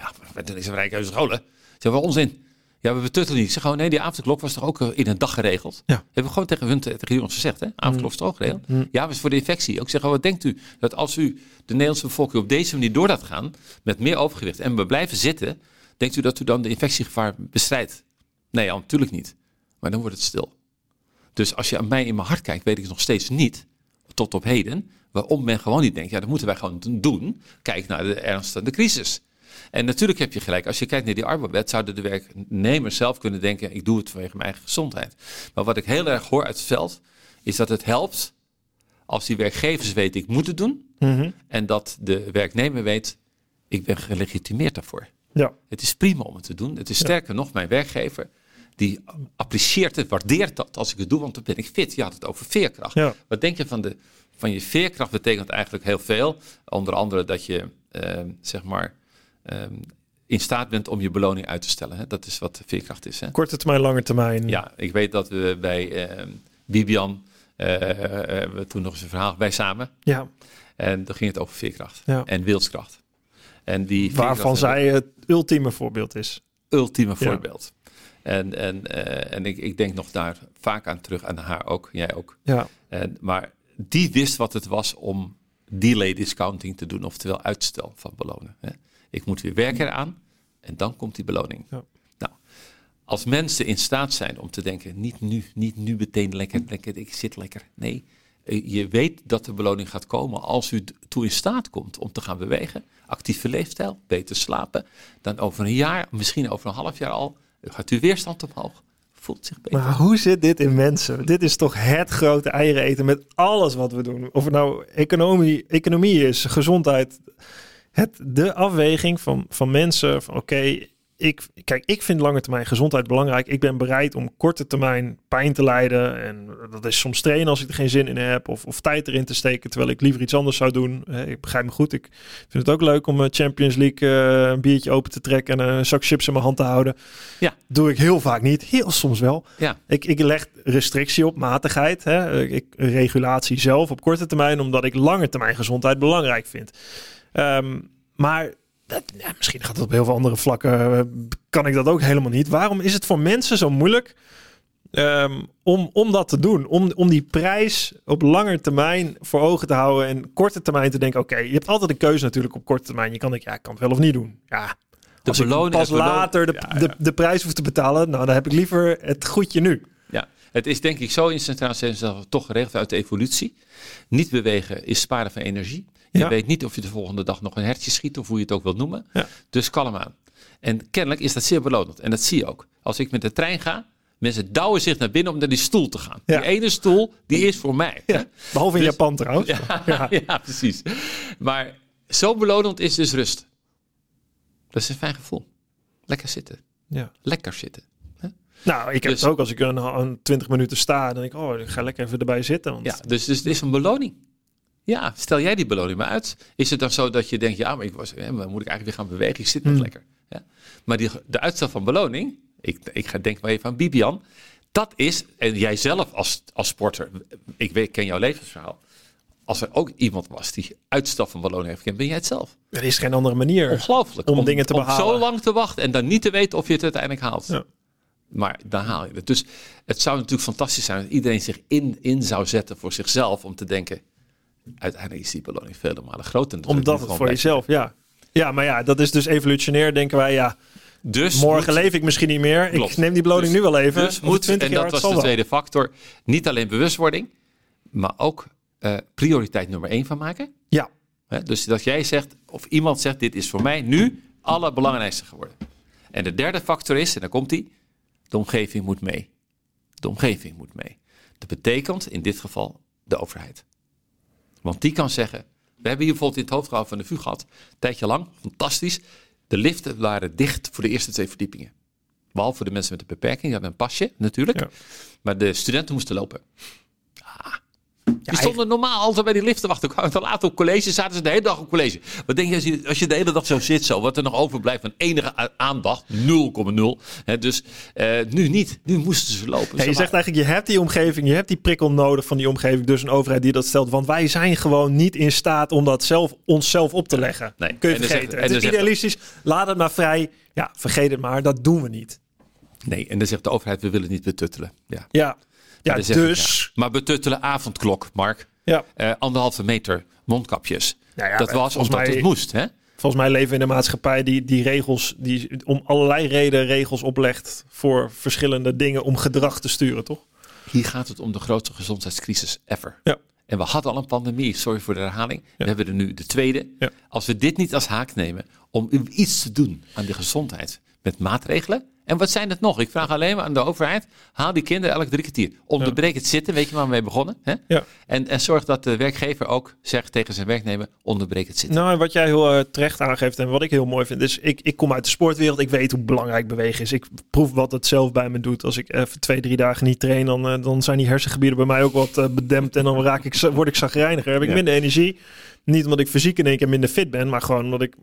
Ja, aan vrije keuze van scholen. Dat is wel onzin. Ja, we betuttelen niet. Zeg gewoon, nee, die avondklok was toch ook eh, in een dag geregeld? Ja. Hebben we gewoon tegen hun tegen ons gezegd, hè? Avondklok is toch ook geregeld? Mm. Ja, was voor de infectie. Ook zeggen, wat denkt u dat als u de Nederlandse bevolking op deze manier door laat gaan, met meer overgewicht, en we blijven zitten, denkt u dat u dan de infectiegevaar bestrijdt? Nee, ja, natuurlijk niet. Maar dan wordt het stil. Dus als je aan mij in mijn hart kijkt, weet ik nog steeds niet, tot op heden, waarom men gewoon niet denkt, ja, dat moeten wij gewoon doen. Kijk naar de ernst van de crisis. En natuurlijk heb je gelijk, als je kijkt naar die arbeidswet, zouden de werknemers zelf kunnen denken, ik doe het vanwege mijn eigen gezondheid. Maar wat ik heel erg hoor uit het veld, is dat het helpt als die werkgevers weten, ik moet het doen. Mhm. En dat de werknemer weet, ik ben gelegitimeerd daarvoor. Ja. Het is prima om het te doen. Het is sterker nog, mijn werkgever, die apprecieert het, waardeert dat als ik het doe, want dan ben ik fit. Je had het over veerkracht. Ja. Wat denk je van, de, van je veerkracht betekent eigenlijk heel veel. Onder andere dat je, eh, zeg maar, eh, in staat bent om je beloning uit te stellen. Hè? Dat is wat veerkracht is. Hè? Korte termijn, lange termijn. Ja, ik weet dat we bij eh, Bibian, hebben we toen nog eens een verhaal, wij samen. Ja. En dan ging het over veerkracht Ja. en wilskracht. En die Waarvan zij het ultieme voorbeeld is. ultieme Ja. voorbeeld. En, en, eh, en ik, ik denk nog daar vaak aan terug, aan haar ook, jij ook. Ja. En, maar die wist wat het was om delay discounting te doen, oftewel uitstel van belonen. Hè. Ik moet weer werken eraan en dan komt die beloning. Ja. Nou, als mensen in staat zijn om te denken, niet nu, niet nu meteen lekker, lekker, ik zit lekker. Nee, eh, je weet dat de beloning gaat komen als u toe in staat komt om te gaan bewegen. Actieve leefstijl, beter slapen. Dan over een jaar, misschien over een half jaar al, gaat uw weerstand omhoog. Voelt zich beter. Maar hoe zit dit in mensen? Dit is toch het grote eieren eten met alles wat we doen. Of het nou economie, economie is, gezondheid. Het, de afweging van, van mensen van oké, ik, kijk, ik vind lange termijn gezondheid belangrijk. Ik ben bereid om korte termijn pijn te lijden. En dat is soms trainen als ik er geen zin in heb. Of, of tijd erin te steken, terwijl ik liever iets anders zou doen. Eh, Ik begrijp me goed. Ik vind het ook leuk om eh, Champions League eh, een biertje open te trekken en een zak chips in mijn hand te houden. Ja. Doe ik heel vaak niet. Heel soms wel. Ja, Ik, ik leg restrictie op matigheid, hè. Ik, regulatie zelf op korte termijn, omdat ik lange termijn gezondheid belangrijk vind. Ehm, maar dat, ja, misschien gaat het op heel veel andere vlakken, eh, kan ik dat ook helemaal niet. Waarom is het voor mensen zo moeilijk ehm, om, om dat te doen? Om, om die prijs op lange termijn voor ogen te houden en korte termijn te denken, oké, je hebt altijd een keuze natuurlijk op korte termijn. Je kan denken, ja, ik kan het wel of niet doen. Ja, de als ik pas later de, Ja, De, ja. de prijs hoef te betalen, nou dan heb ik liever het goedje nu. Ja, het is denk ik zo in centraal zenuwstelsel toch geregeld uit de evolutie. Niet bewegen is sparen van energie. Je Ja. weet niet of je de volgende dag nog een hertje schiet of hoe je het ook wilt noemen. Ja. Dus kalm aan. En kennelijk is dat zeer belonend. En dat zie je ook. Als ik met de trein ga, mensen douwen zich naar binnen om naar die stoel te gaan. Ja. Die ene stoel, die is voor mij. Behalve in Dus- Japan trouwens. Ja, ja. precies. Maar zo belonend is dus rust. Dat is een fijn gevoel. Lekker zitten. Ja. Lekker zitten. Nou, ik heb Dus- het ook als ik een, een 20 minuten sta. Dan denk ik, oh, ik ga lekker even erbij zitten. Want Ja, dus, dus het is een beloning. Ja, stel jij die beloning maar uit. Is het dan zo dat je denkt, ja, maar ik was, hè, maar moet ik eigenlijk weer gaan bewegen? Ik zit nog Hmm. lekker. Ja. Maar die, de uitstel van beloning, ik, ik ga denk maar even aan Bibian. Dat is, en jij zelf als, als sporter, ik weet, ken jouw levensverhaal. Als er ook iemand was die uitstel van beloning heeft gekend, ben jij het zelf. er is geen andere manier. Ongelooflijk. Om dingen te Om behalen. zo lang te wachten en dan niet te weten of je het uiteindelijk haalt. Ja. Maar dan haal je het. Dus het zou natuurlijk fantastisch zijn als iedereen zich in, in zou zetten voor zichzelf om te denken. Uiteindelijk is die beloning vele malen groter. Omdat het voor jezelf, ja. Ja, maar ja, dat is dus evolutionair. Denken wij, ja, Dus morgen moet- leef ik misschien niet meer. Klopt. Ik neem die beloning Dus- nu wel even. Dus moet, 20 en jaar, dat was de tweede factor, niet alleen bewustwording, maar ook eh, prioriteit nummer één van maken. Ja, dus dat jij zegt, of iemand zegt, dit is voor mij nu allerbelangrijkste geworden. En de derde factor is, en dan komt die, de omgeving moet mee. De omgeving moet mee. Dat betekent in dit geval de overheid. Want die kan zeggen, we hebben hier bijvoorbeeld in het hoofdgebouw van de VU gehad, een tijdje lang, fantastisch. De liften waren dicht voor de eerste twee verdiepingen. Behalve voor de mensen met een beperking, die hadden een pasje natuurlijk. Ja. Maar de studenten moesten lopen. Die stonden normaal altijd bij die lift te wachten. Kwamen te laat op college, zaten ze de hele dag op college. Wat denk je als je, als je de hele dag zo zit, zo, wat er nog overblijft van enige aandacht? 0,0. Hè, dus eh, nu niet. Nu moesten ze lopen. Ja, je zegt eigenlijk, je hebt die omgeving, je hebt die prikkel nodig van die omgeving. Dus een overheid die dat stelt. Want wij zijn gewoon niet in staat om dat zelf, onszelf op te leggen. Nee. Kun je En vergeten. zegt- het is idealistisch. Laat het maar vrij. Ja, vergeet het maar. Dat doen we niet. Nee, en dan zegt de overheid, we willen niet betuttelen. Ja, Ja, ja ik, dus... ja. Maar betuttelen avondklok, Mark. Ja. Eh, anderhalve meter mondkapjes. Nou ja, dat was omdat mij- het moest, hè? Volgens mij leven we in een maatschappij die, die regels, die om allerlei redenen regels oplegt voor verschillende dingen om gedrag te sturen, toch? Hier gaat het om de grootste gezondheidscrisis ever. Ja. En we hadden al een pandemie, sorry voor de herhaling. We hebben er nu de tweede. Ja. Als we dit niet als haak nemen om iets te doen aan de gezondheid met maatregelen. En wat zijn het nog? Ik vraag alleen maar aan de overheid. Haal die kinderen elk drie kwartier. Onderbreek het zitten, weet je waar we mee begonnen? Hè? Ja. En, en zorg dat de werkgever ook zegt tegen zijn werknemer, onderbreek het zitten. Nou, en wat jij heel eh, terecht aangeeft en wat ik heel mooi vind, is ik, ik kom uit de sportwereld. Ik weet hoe belangrijk bewegen is. Ik proef wat het zelf bij me doet. Als ik even twee, drie dagen niet train, dan, eh, dan zijn die hersengebieden bij mij ook wat eh, bedempt. En dan raak ik, word ik zagrijniger. Heb ik Ja. minder energie. Niet omdat ik fysiek in één keer minder fit ben, maar gewoon omdat ik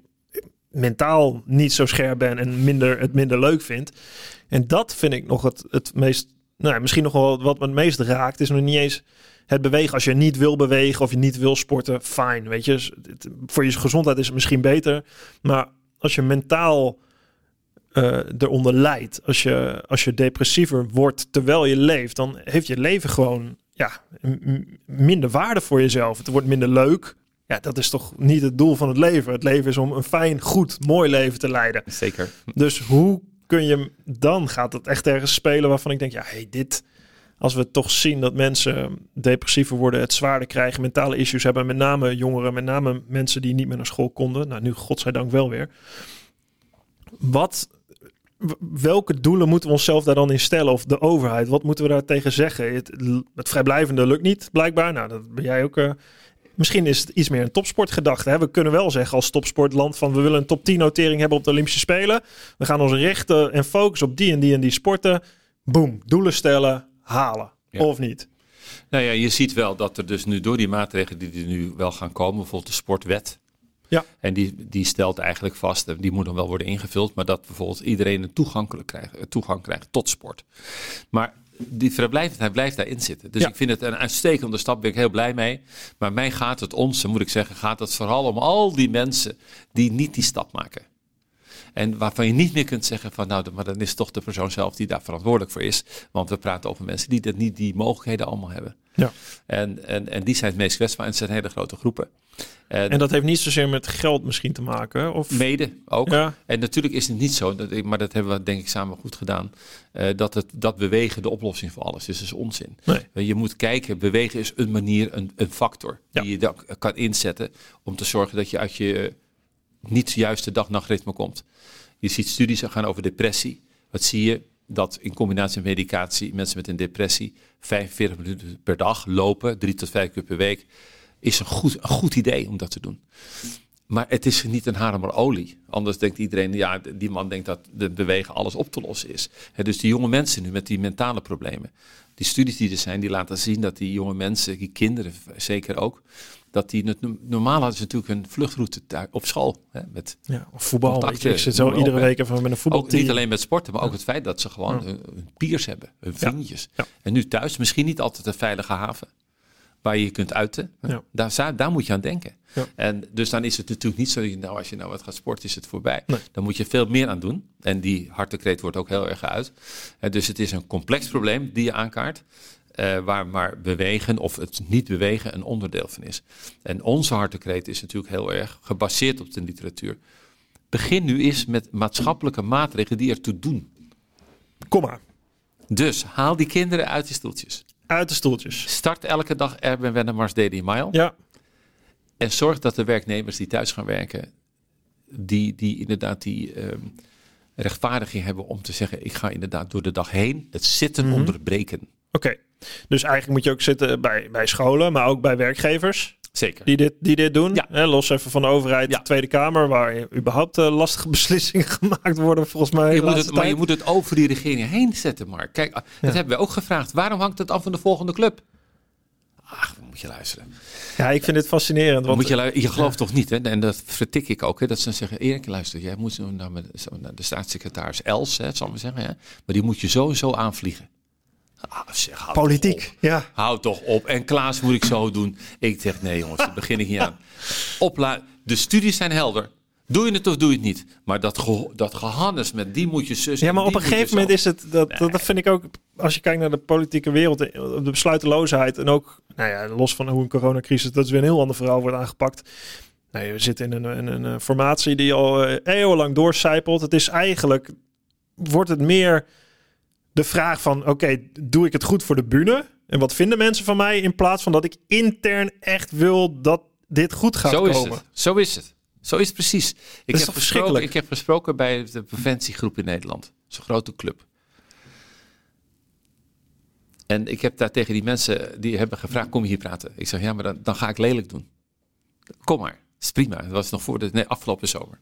mentaal niet zo scherp ben en minder, het minder leuk vind. En dat vind ik nog het, het meest, nou, ja, misschien nog wel wat me het meest raakt, is nog niet eens het bewegen. Als je niet wil bewegen of je niet wil sporten, fijn. Weet je, Dus voor je gezondheid is het misschien beter. Maar als je mentaal eh, eronder lijdt, als je, als je depressiever wordt terwijl je leeft, dan heeft je leven gewoon ja, minder waarde voor jezelf. Het wordt minder leuk. Ja, dat is toch niet het doel van het leven. Het leven is om een fijn, goed, mooi leven te leiden. Zeker. Dus hoe kun je dan gaat het echt ergens spelen waarvan ik denk, ja, hey, dit. Als we toch zien dat mensen depressiever worden, het zwaarder krijgen, mentale issues hebben, met name jongeren, met name mensen die niet meer naar school konden. Nou, nu godzijdank wel weer. Wat, welke doelen moeten we onszelf daar dan in stellen? Of de overheid, wat moeten we daar tegen zeggen? Het, het vrijblijvende lukt niet, blijkbaar. Nou, dat ben jij ook. eh, Misschien is het iets meer een topsportgedachte. Hè? We kunnen wel zeggen als topsportland van we willen een top 10 notering hebben op de Olympische Spelen. We gaan ons richten en focussen op die en die en die sporten. Boom, doelen stellen, halen. Ja. Of niet. Nou ja, je ziet wel dat er dus nu door die maatregelen die er nu wel gaan komen, bijvoorbeeld de sportwet. Ja. En die, die stelt eigenlijk vast, en die moet dan wel worden ingevuld, maar dat bijvoorbeeld iedereen een toegankelijk krijgt, toegang krijgt tot sport. Maar die vrijblijvendheid blijft daarin zitten. Dus Ja. ik vind het een uitstekende stap, ben ik heel blij mee. Maar mij gaat het, ons moet ik zeggen, gaat het vooral om al die mensen die niet die stap maken. En waarvan je niet meer kunt zeggen van nou, maar dan is toch de persoon zelf die daar verantwoordelijk voor is. Want we praten over mensen die dat niet die mogelijkheden allemaal hebben. Ja. En, en, en die zijn het meest kwetsbaar en het zijn hele grote groepen. En, En dat heeft niet zozeer met geld misschien te maken. Of mede ook. Ja. En natuurlijk is het niet zo, dat ik, maar dat hebben we denk ik samen goed gedaan, eh, dat, het, dat bewegen de oplossing voor alles is. Dat is onzin. Nee. Eh, Je moet kijken, bewegen is een manier, een, een factor Ja. die je dan kan inzetten om te zorgen dat je uit je niet juiste dag-nachtritme komt. Je ziet studies gaan over depressie. Wat zie je? Dat in combinatie met medicatie mensen met een depressie 45 minuten per dag lopen, drie tot vijf keer per week, is een goed, een goed idee om dat te doen. Maar het is niet een hamer olie. Anders denkt iedereen, ja, die man denkt dat de bewegen alles op te lossen is. Dus die jonge mensen nu met die mentale problemen. Die studies die er zijn, die laten zien dat die jonge mensen, die kinderen zeker ook, dat die, het- normaal hadden ze natuurlijk een vluchtroute op school. Hè, met, ja, of voetbal. Contacten, ik zit zo iedere op, week even met een ook voetbalteam. niet alleen met sporten, maar ook het feit dat ze gewoon hun, hun peers hebben, hun vriendjes. Ja. En nu thuis, misschien niet altijd een veilige haven waar je je kunt uiten. Ja. Daar, daar moet je aan denken. Ja. En dus dan is het natuurlijk niet zo, dat je, nou, als je nou wat gaat sporten, is het voorbij. Nee. Dan moet je veel meer aan doen. En die hartekreet wordt ook heel erg uit. Dus het is een complex probleem die je aankaart. Eh, waar maar bewegen of het niet bewegen een onderdeel van is. En onze hartekreet is natuurlijk heel erg gebaseerd op de literatuur. Begin nu eens met maatschappelijke maatregelen die ertoe doen. Kom maar, Dus haal die kinderen uit die stoeltjes. uit de stoeltjes. Start elke dag Erben Wennemars Daily Mile. Ja, En zorg dat de werknemers die thuis gaan werken, die, die inderdaad die ehm, rechtvaardiging hebben om te zeggen, ik ga inderdaad door de dag heen het zitten Mhm. onderbreken. oké. Dus eigenlijk moet je ook zitten bij, bij scholen, maar ook bij werkgevers Zeker. die dit, die dit doen. Ja. Hè, los even van de overheid, Ja. de Tweede Kamer, waar überhaupt eh, lastige beslissingen gemaakt worden, volgens mij. Je moet het, maar je moet het over die regering heen zetten, Mark. Kijk, ah, dat hebben we ook gevraagd. Waarom hangt het af van de volgende club? Ach, moet je luisteren. Ja, ik vind dit fascinerend. Want, moet je, je gelooft toch niet, hè? En dat vertik ik ook, hè? Dat ze dan zeggen, Erik, luister, jij moet zo naar, de staatssecretaris Els, hè, zal ik maar zeggen, hè? Maar die moet je zo aanvliegen. Ah, zeg, hou toch op. politiek, ja. Houd toch op. En Klaas moet ik zo doen. Ik zeg nee jongens, daar begin ik niet aan. Opla de studies zijn helder. Doe je het of doe je het niet? Maar dat, ge, dat gehannes met die moet je zus. Ja, maar op een gegeven moment is het, dat, dat, dat vind ik ook, als je kijkt naar de politieke wereld, eh, de besluiteloosheid en ook, nou ja, los van hoe een coronacrisis, dat is weer een heel ander verhaal wordt aangepakt. Nee, we zitten in een, in een, eh, formatie die al eh, eeuwenlang doorcijpelt. Het is eigenlijk, wordt het meer de vraag van, oké, doe ik het goed voor de bühne? En wat vinden mensen van mij? In plaats van dat ik intern echt wil dat dit goed gaat Zo is komen. het. Zo is het. Zo is het precies. Ik, is heb gesproken, verschrikkelijk? ik heb gesproken bij de preventiegroep in Nederland. Zo'n grote club. En ik heb daar tegen die mensen die hebben gevraagd: kom je hier praten? Ik zeg ja, maar dan, dan ga ik lelijk doen. Kom maar, dat is prima. Dat was nog voor de nee, afgelopen zomer.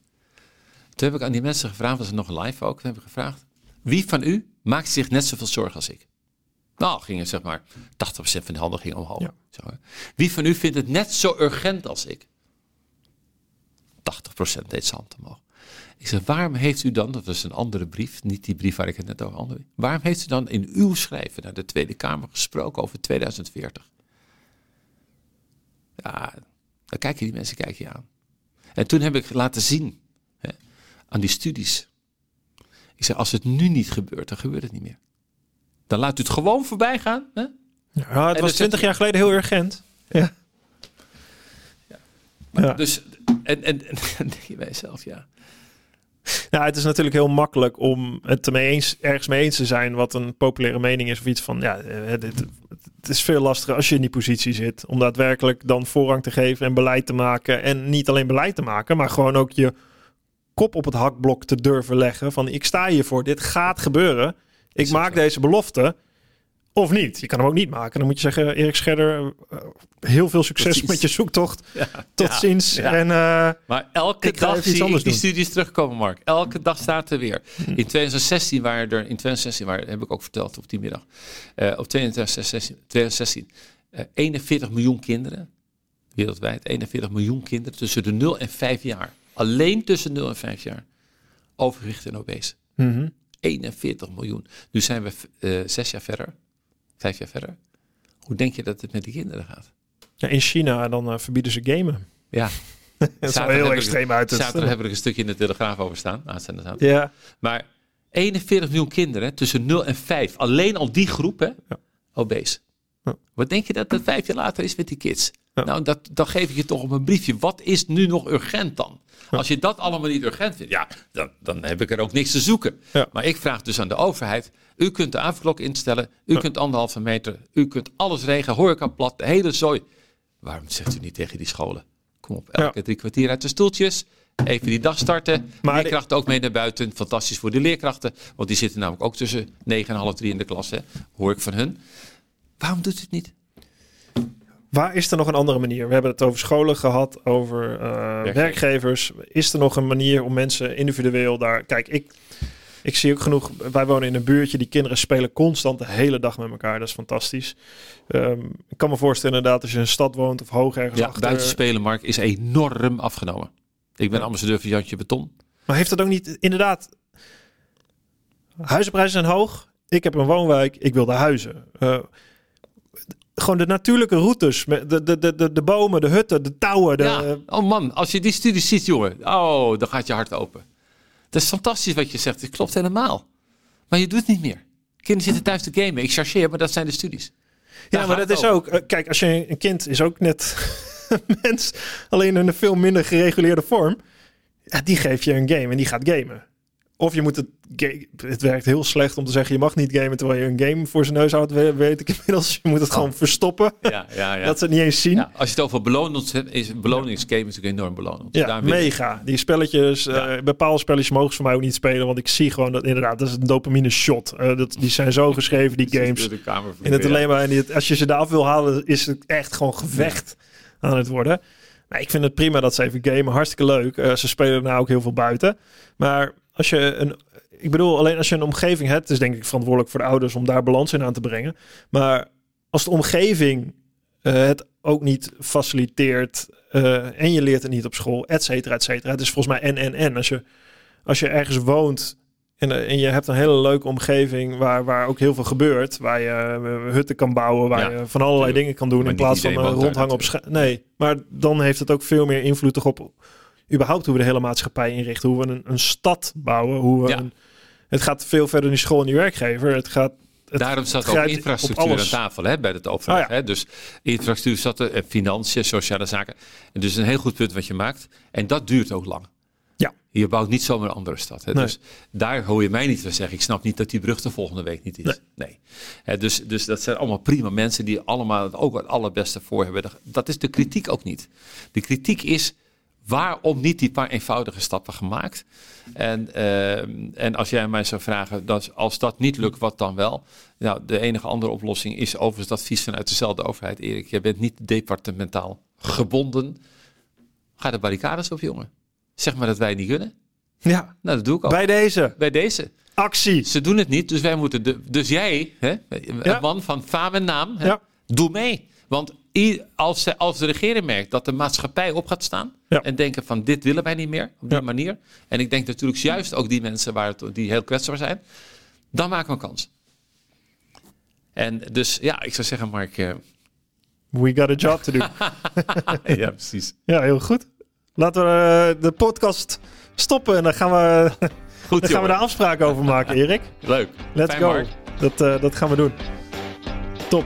Toen heb ik aan die mensen gevraagd, was er nog live ook, toen heb ik gevraagd: wie van u maakt zich net zoveel zorgen als ik? Nou, gingen zeg maar 80% van de handen ging omhoog. Ja. Zo, hè. Wie van u vindt het net zo urgent als ik? 80% deed zijn hand omhoog. Ik zeg, waarom heeft u dan, dat was een andere brief, niet die brief waar ik het net over had, waarom heeft u dan in uw schrijven naar de Tweede Kamer gesproken over 2040? Ja, dan kijken die mensen kijken je aan. En toen heb ik laten zien hè, aan die studies. Ik zeg, als het nu niet gebeurt, dan gebeurt het niet meer. Dan laat u het gewoon voorbij gaan. Hè? Ja, het En was 20 jaar geleden heel urgent. Ja. Ja. Dus, en, en, en dan denk je bij jezelf, ja. Nou, het is natuurlijk heel makkelijk om het ermee eens, ergens mee eens te zijn wat een populaire mening is of iets van, ja, eh, dit, het is veel lastiger als je in die positie zit om daadwerkelijk dan voorrang te geven en beleid te maken en niet alleen beleid te maken, maar gewoon ook je kop op het hakblok te durven leggen van ik sta hiervoor, dit gaat gebeuren, ik maak zo. deze belofte. Of niet. Je kan hem ook niet maken. Dan moet je zeggen, Erik Scherder, eh, heel veel succes Precies. met je zoektocht. ja Tot ja, ziens. ja. En eh, Maar elke dag zie ik die doen. studies terugkomen, Mark. Elke dag staat er weer. In 2016 waren er, in 2016 waren, heb ik ook verteld op die middag, eh, op 2016, 2016 eh, 41 miljoen kinderen, wereldwijd, 41 miljoen kinderen tussen de 0 en 5 jaar. Alleen tussen 0 en 5 jaar. Overgewicht en obese. mhm. 41 miljoen. Nu zijn we eh, zes jaar verder, vijf jaar verder. Hoe denk je dat het met die kinderen gaat? ja, in China dan eh, verbieden ze gamen. Ja, Dat is wel heel extreem uit. te zaterdag stellen. heb ik een stukje in de Telegraaf over staan. Aanstaande zaterdag. Ja, Maar 41 miljoen kinderen tussen 0 en 5. Alleen al die groep, hè? Ja. Obese. Ja. Wat denk je dat het vijf jaar later is met die kids? Ja. Nou, dat, dan geef ik je toch op een briefje. Wat is nu nog urgent dan? Als je dat allemaal niet urgent vindt, ja, dan, dan heb ik er ook niks te zoeken. Ja. Maar ik vraag dus aan de overheid. U kunt de avondklok instellen. U kunt anderhalve meter. U kunt alles regelen. Horeca plat. De hele zooi. Waarom zegt u niet tegen die scholen? Kom op, elke drie kwartier uit de stoeltjes. Even die dag starten. Maar leerkrachten ook mee naar buiten. Fantastisch voor de leerkrachten. Want die zitten namelijk ook tussen negen en half drie in de klas. Hè? Hoor ik van hun. Waarom doet u het niet? Waar is er nog een andere manier? We hebben het over scholen gehad, over eh, werkgevers. Is er nog een manier om mensen individueel daar... Kijk, ik, ik zie ook genoeg... Wij wonen in een buurtje, die kinderen spelen constant de hele dag met elkaar. Dat is fantastisch. Ehm, ik kan me voorstellen inderdaad als je in een stad woont of hoog ergens Ja, achter... buitenspelen, Mark, is enorm afgenomen. Ik ben ambassadeur van Jantje Beton. Maar heeft dat ook niet inderdaad... Huizenprijzen zijn hoog. Ik heb een woonwijk. Ik wil daar huizen. Eh, gewoon de natuurlijke routes. Met de, de, de, de, de bomen, de hutten, de touwen. De, ja. Oh man, als je die studies ziet, jongen. Oh, dan gaat je hart open. Dat is fantastisch wat je zegt. Het klopt helemaal. Maar je doet het niet meer. Kinderen zitten thuis te gamen. Ik chargeer, maar dat zijn de studies. Ja, maar dat is ook. eh, kijk, als je een kind is ook net een mens, alleen in een veel minder gereguleerde vorm. Ja, die geef je een game en die gaat gamen. Of je moet het. Het werkt heel slecht om te zeggen: je mag niet gamen terwijl je een game voor zijn neus houdt. we- Weet ik inmiddels. Je moet het gewoon verstoppen. Ja, ja, ja. Dat ze het niet eens zien. ja. Als je het over belonend hebt, is beloningsgame natuurlijk enorm belonend. Ja, mega. Die spelletjes, Ja. bepaalde spelletjes mogen ze voor mij ook niet spelen. Want ik zie gewoon dat inderdaad, dat is een dopamine shot. Eh, dat, die zijn zo geschreven, die games. In het alleen maar, en als je ze eraf wil halen, is het echt gewoon gevecht aan het worden. Maar ik vind het prima dat ze even gamen. Hartstikke leuk. Eh, ze spelen nou ook heel veel buiten. Maar als je een. Ik bedoel, alleen als je een omgeving hebt, is denk ik verantwoordelijk voor de ouders om daar balans in aan te brengen. Maar als de omgeving eh, het ook niet faciliteert eh, en je leert het niet op school, et cetera, et cetera. Het is volgens mij en, en, en. Als je, als je ergens woont en, eh, en je hebt een hele leuke omgeving waar, waar ook heel veel gebeurt. Waar je hutten kan bouwen, waar Ja, je van allerlei dingen kan doen. In plaats van rondhangen op Nee, maar dan heeft het ook veel meer invloed toch op überhaupt hoe we de hele maatschappij inrichten. Hoe we een, een stad bouwen. Hoe we Ja. een, het gaat veel verder in die school en die werkgever. Het gaat... Het Daarom zat ook infrastructuur aan tafel hè, bij het overleg. Ja. hè? Dus infrastructuur zat er, en financiën, sociale zaken. En dus een heel goed punt wat je maakt. En dat duurt ook lang. Ja. Je bouwt niet zomaar een andere stad. Hè? Nee. Dus daar hoor je mij niet van zeggen. Ik snap niet dat die brug de volgende week niet is. Nee. Hè, dus, dus dat zijn allemaal prima mensen die allemaal ook het allerbeste voor hebben. Dat is de kritiek ook niet. De kritiek is waarom niet die paar eenvoudige stappen gemaakt? En, ehm, en als jij mij zou vragen, dat, als dat niet lukt, wat dan wel? Nou, de enige andere oplossing is overigens het advies vanuit dezelfde overheid. Erik, je bent niet departementaal gebonden. Ga de barricades op, jongen. Zeg maar dat wij het niet kunnen. Ja, Nou, dat doe ik al. bij deze. Bij deze. Actie. Ze doen het niet, dus wij moeten. De, dus jij, hè, een Ja. man van faam en naam, hè, Ja. doe mee. Want als, ze- als de regering merkt dat de maatschappij op gaat staan Ja. en denken van dit willen wij niet meer op die Ja. manier. En ik denk natuurlijk juist ook die mensen waar het, die heel kwetsbaar zijn, dan maken we een kans. En dus ja, ik zou zeggen, Mark. eh, We got a job to do. ja, precies. ja, heel goed. Laten we eh, de podcast stoppen en dan gaan we, Goed, dan gaan we daar afspraken over maken, Erik. Leuk. Let's Fijn, go. Mark. Dat, eh, dat gaan we doen. Top.